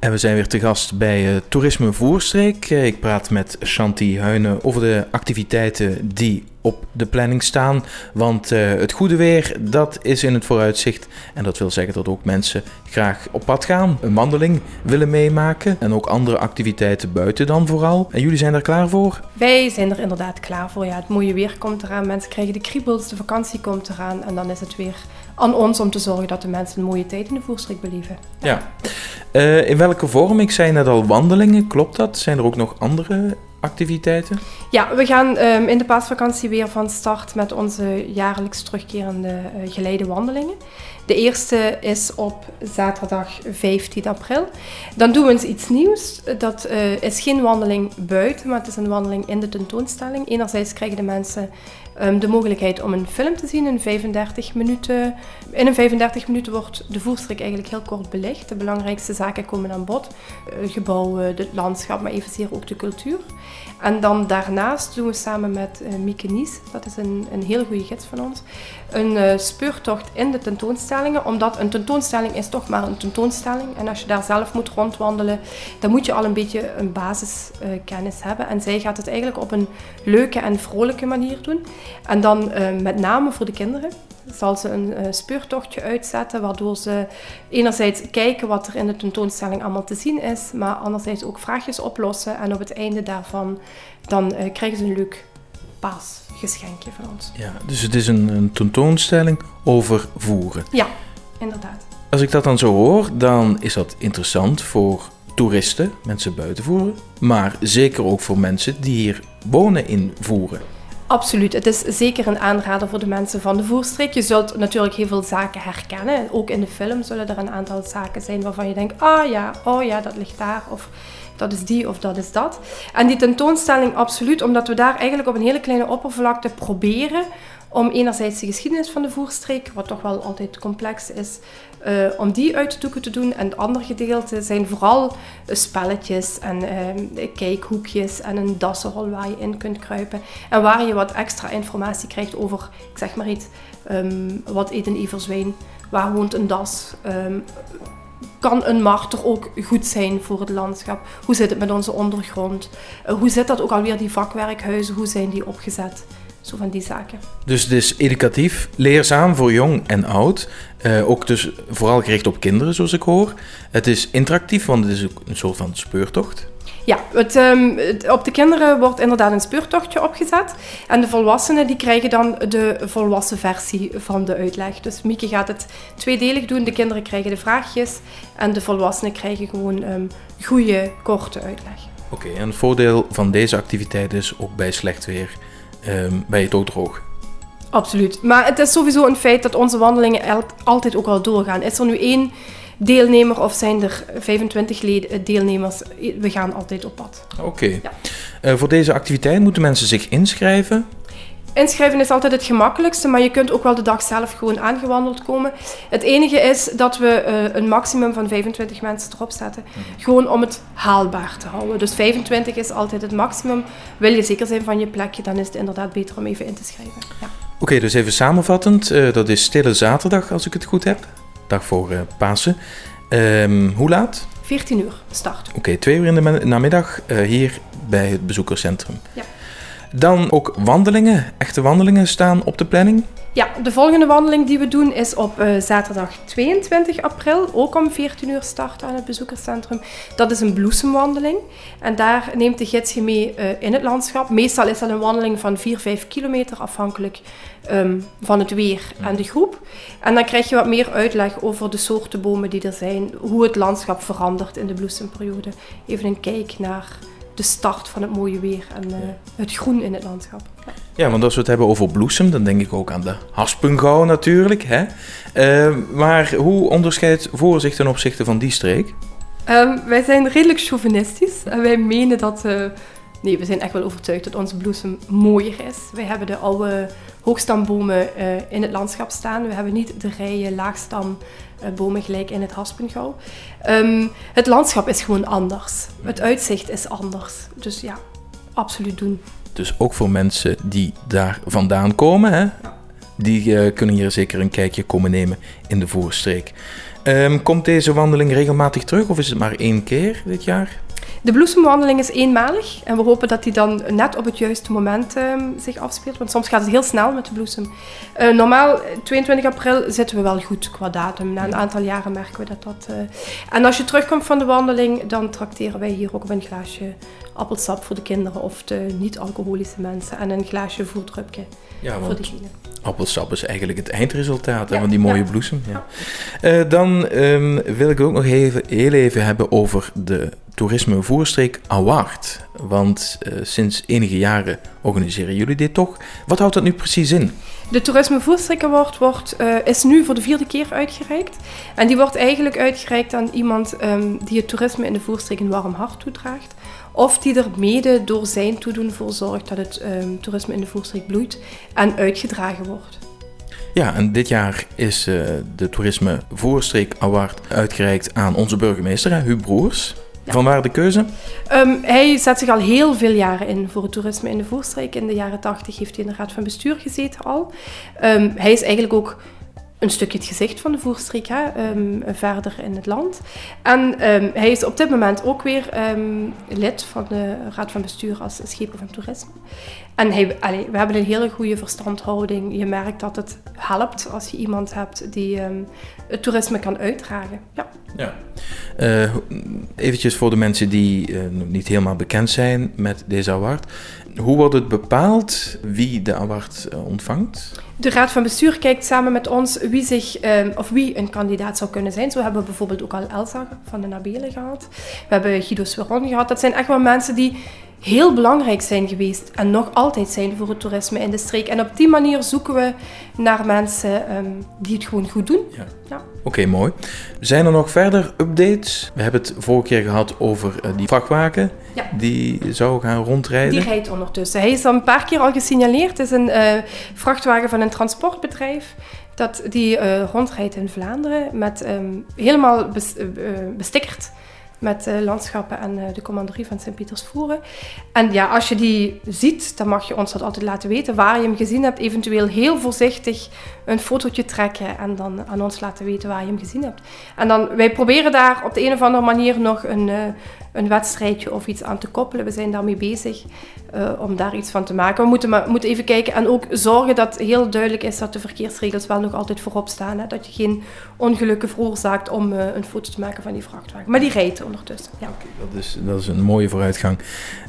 En we zijn weer te gast bij uh, Toerisme Voerstreek. Uh, ik praat met Shanti Huinen over de activiteiten die op de planning staan. Want uh, het goede weer, dat is in het vooruitzicht. En dat wil zeggen dat ook mensen graag op pad gaan, een wandeling willen meemaken. En ook andere activiteiten buiten dan vooral. En jullie zijn er klaar voor? Wij zijn er inderdaad klaar voor. Ja, het mooie weer komt eraan, mensen krijgen de kriebels, de vakantie komt eraan. En dan is het weer aan ons om te zorgen dat de mensen een mooie tijd in de voerstreek beleven. Ja. Uh, in welke vorm? Ik zei net al wandelingen, klopt dat? Zijn er ook nog andere activiteiten? Ja, we gaan um, in de paasvakantie weer van start met onze jaarlijks terugkerende uh, geleide wandelingen. De eerste is op zaterdag 15 april. Dan doen we eens iets nieuws. Dat uh, is geen wandeling buiten, maar het is een wandeling in de tentoonstelling. Enerzijds krijgen de mensen um, de mogelijkheid om een film te zien in 35 minuten. In een 35 minuten wordt de voerstreek eigenlijk heel kort belicht. De belangrijkste zaken komen aan bod. Uh, gebouwen, het landschap, maar evenzeer ook de cultuur. En dan daarnaast doen we samen met uh, Mieke Nies, dat is een, een heel goede gids van ons, een uh, speurtocht in de tentoonstellingen. Omdat een tentoonstelling is toch maar een tentoonstelling. En als je daar zelf moet rondwandelen, dan moet je al een beetje een basiskennis uh, hebben. En zij gaat het eigenlijk op een leuke en vrolijke manier doen. En dan met name voor de kinderen zal ze een uh, speurtochtje uitzetten, waardoor ze enerzijds kijken wat er in de tentoonstelling allemaal te zien is, maar anderzijds ook vraagjes oplossen. En op het einde daarvan dan uh, krijgen ze een leuk paasgeschenkje van ons. Ja, dus het is een, een tentoonstelling over voeren. Ja, inderdaad. Als ik dat dan zo hoor, dan is dat interessant voor toeristen, mensen buiten voeren, maar zeker ook voor mensen die hier wonen in voeren. Absoluut. Het is zeker een aanrader voor de mensen van de voerstreek. Je zult natuurlijk heel veel zaken herkennen. Ook in de film zullen er een aantal zaken zijn waarvan je denkt: ah ja, oh ja, dat ligt daar. Of dat is die of dat is dat. En die tentoonstelling absoluut, omdat we daar eigenlijk op een hele kleine oppervlakte proberen om enerzijds de geschiedenis van de voerstreek, wat toch wel altijd complex is, uh, om die uit de doeken te doen. En het andere gedeelte zijn vooral spelletjes en uh, kijkhoekjes en een dassenrol waar je in kunt kruipen. En waar je wat extra informatie krijgt over, ik zeg maar iets, um, wat eet een everzwijn, waar woont een das, um, kan een marter ook goed zijn voor het landschap? Hoe zit het met onze ondergrond? Hoe zit dat ook alweer, die vakwerkhuizen, hoe zijn die opgezet? Zo van die zaken. Dus het is educatief, leerzaam voor jong en oud. Uh, ook dus vooral gericht op kinderen, zoals ik hoor. Het is interactief, want het is ook een soort van speurtocht. Ja, het, um, het, op de kinderen wordt inderdaad een speurtochtje opgezet. En de volwassenen die krijgen dan de volwassen versie van de uitleg. Dus Mieke gaat het tweedelig doen. De kinderen krijgen de vraagjes en de volwassenen krijgen gewoon um, goede, korte uitleg. Oké, okay, en het voordeel van deze activiteit is ook bij slecht weer um, bij het ook droog. Absoluut. Maar het is sowieso een feit dat onze wandelingen altijd ook al doorgaan. Is er nu één deelnemer of zijn er 25 deelnemers? We gaan altijd op pad. Oké. Okay. Ja. Uh, voor deze activiteit moeten mensen zich inschrijven? Inschrijven is altijd het gemakkelijkste, maar je kunt ook wel de dag zelf gewoon aangewandeld komen. Het enige is dat we uh, een maximum van 25 mensen erop zetten. Mm -hmm. Gewoon om het haalbaar te houden. Dus 25 is altijd het maximum. Wil je zeker zijn van je plekje, dan is het inderdaad beter om even in te schrijven. Ja. Oké, okay, dus even samenvattend. Uh, dat is Stille Zaterdag, als ik het goed heb. Dag voor uh, Pasen. Um, hoe laat? 14 uur start. Oké, okay, twee uur in de namiddag hier bij het bezoekerscentrum. Ja. Dan ook wandelingen, echte wandelingen staan op de planning. Ja, de volgende wandeling die we doen is op uh, zaterdag 22 april, ook om 14 uur start aan het bezoekerscentrum. Dat is een bloesemwandeling en daar neemt de gids je mee uh, in het landschap. Meestal is dat een wandeling van 4, 5 kilometer, afhankelijk um, van het weer en de groep. En dan krijg je wat meer uitleg over de soorten bomen die er zijn, hoe het landschap verandert in de bloesemperiode. Even een kijk naar de start van het mooie weer en uh, het groen in het landschap. Ja. ja. want als we het hebben over bloesem, dan denk ik ook aan de haspengouw natuurlijk. Hè? Uh, maar hoe onderscheidt voor zich ten opzichte van die streek? Um, wij zijn redelijk chauvinistisch en wij menen dat... Nee, we zijn echt wel overtuigd dat onze bloesem mooier is. Wij hebben de oude hoogstambomen in het landschap staan. We hebben niet de rijen laagstam eh, bomen gelijk in het Haspengouw. Um, het landschap is gewoon anders. Het uitzicht is anders. Dus ja, absoluut doen. Dus ook voor mensen die daar vandaan komen, hè? die uh, kunnen hier zeker een kijkje komen nemen in de voorstreek. Ehm, komt deze wandeling regelmatig terug of is het maar één keer dit jaar? De bloesemwandeling is eenmalig en we hopen dat die dan net op het juiste moment ehm, zich afspeelt. Want soms gaat het heel snel met de bloesem. Uh, normaal, 22 april, zitten we wel goed qua datum. Na een aantal jaren merken we dat dat... Uh... En als je terugkomt van de wandeling, dan trakteren wij hier ook op een glaasje appelsap voor de kinderen of de niet-alcoholische mensen. En een glaasje voerdrupje ja, voor degene. Appelsap is eigenlijk het eindresultaat van die mooie bloesem. Ja. Dan um, wil ik ook nog even, heel even hebben over de Toerisme Voerstreek Award. Want uh, sinds enige jaren organiseren jullie dit toch? Wat houdt dat nu precies in? De Toerisme Voerstreek Award wordt, uh, is nu voor de vierde keer uitgereikt. En die wordt eigenlijk uitgereikt aan iemand um, die het toerisme in de Voerstreek een warm hart toedraagt. Of die er mede door zijn toedoen voor zorgt dat het um, toerisme in de Voerstreek bloeit en uitgedragen wordt. Ja, en dit jaar is uh, de Toerisme Voorstreek Award uitgereikt aan onze burgemeester, Huub Broers. Ja. Vanwaar de keuze? Um, hij zet zich al heel veel jaren in voor het toerisme in de Voorstreek. In de jaren 80 heeft hij in de Raad van Bestuur gezeten al. Um, hij is eigenlijk ook een stukje het gezicht van de voerstreek hè, um, verder in het land. En um, hij is op dit moment ook weer um, lid van de Raad van Bestuur als schepen van toerisme. En hij, allee, we hebben een hele goede verstandhouding. Je merkt dat het helpt als je iemand hebt die het toerisme kan uitdragen. Ja. ja. Uh, eventjes voor de mensen die uh, nog niet helemaal bekend zijn met deze award. Hoe wordt het bepaald wie de award uh, ontvangt? De Raad van Bestuur kijkt samen met ons wie, zich, um, of wie een kandidaat zou kunnen zijn. Zo hebben we bijvoorbeeld ook al Elsa van de Nabele gehad. We hebben Guido Sveron gehad. Dat zijn echt wel mensen die heel belangrijk zijn geweest en nog altijd zijn voor het toerisme in de streek. En op die manier zoeken we naar mensen um, die het gewoon goed doen. Ja. ja. Oké, okay, mooi. Zijn er nog verder updates? We hebben het vorige keer gehad over uh, die vrachtwagen ja. die zou gaan rondrijden. Die rijdt ondertussen. Hij is al een paar keer al gesignaleerd. Het is een uh, vrachtwagen van een transportbedrijf dat die uh, rondrijdt in Vlaanderen met um, helemaal bes, bestickerd met uh, landschappen en uh, de commanderie van Sint-Pietersvoeren. En ja, als je die ziet, dan mag je ons dat altijd laten weten waar je hem gezien hebt. Eventueel heel voorzichtig een fotootje trekken en dan aan ons laten weten waar je hem gezien hebt. En dan, wij proberen daar op de een of andere manier nog een, uh, een wedstrijdje of iets aan te koppelen. We zijn daarmee bezig uh, om daar iets van te maken. We moeten, maar, moeten even kijken en ook zorgen dat heel duidelijk is dat de verkeersregels wel nog altijd voorop staan. Hè? Dat je geen ongelukken veroorzaakt om uh, een foto te maken van die vrachtwagen. Maar die rijdt ondertussen. Ja. Dat, is, dat is een mooie vooruitgang.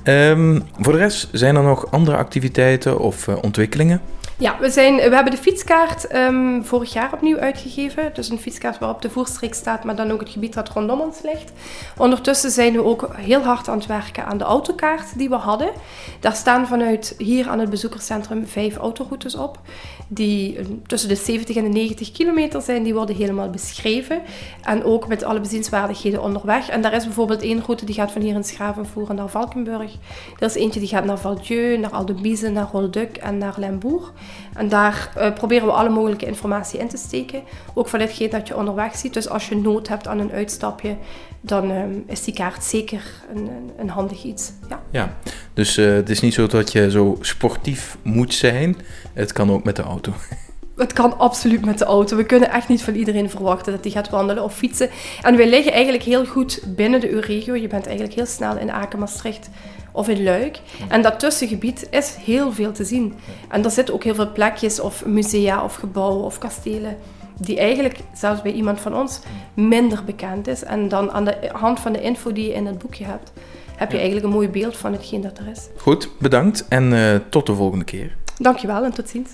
Um, voor de rest, zijn er nog andere activiteiten of uh, ontwikkelingen? Ja, we, zijn, we hebben de fietskaart um, vorig jaar opnieuw uitgegeven. Dus een fietskaart waarop de voerstreek staat, maar dan ook het gebied dat rondom ons ligt. Ondertussen zijn we ook heel hard aan het werken aan de autokaart die we hadden. Daar staan vanuit hier aan het bezoekerscentrum vijf autoroutes op. Die tussen de 70 en de 90 kilometer zijn. Die worden helemaal beschreven. En ook met alle bezienswaardigheden onderweg. En daar is bijvoorbeeld één route die gaat van hier in Schravenvoeren naar Valkenburg. Er is eentje die gaat naar Valdieu, naar Aldebize, naar Rolduc en naar Limbourg. En daar uh, proberen we alle mogelijke informatie in te steken. Ook van hetgeen dat je onderweg ziet. Dus als je nood hebt aan een uitstapje, dan um, is die kaart zeker een, handig iets. Ja, ja dus uh, het is niet zo dat je zo sportief moet zijn. Het kan ook met de auto. Het kan absoluut met de auto. We kunnen echt niet van iedereen verwachten dat hij gaat wandelen of fietsen. En wij liggen eigenlijk heel goed binnen de EU-regio. Je bent eigenlijk heel snel in Aken, Maastricht of in Luik. En dat tussengebied is heel veel te zien. En er zitten ook heel veel plekjes of musea of gebouwen of kastelen die eigenlijk zelfs bij iemand van ons minder bekend is. En dan aan de hand van de info die je in het boekje hebt, heb je eigenlijk een mooi beeld van hetgeen dat er is. Goed, bedankt en uh, tot de volgende keer. Dankjewel en tot ziens.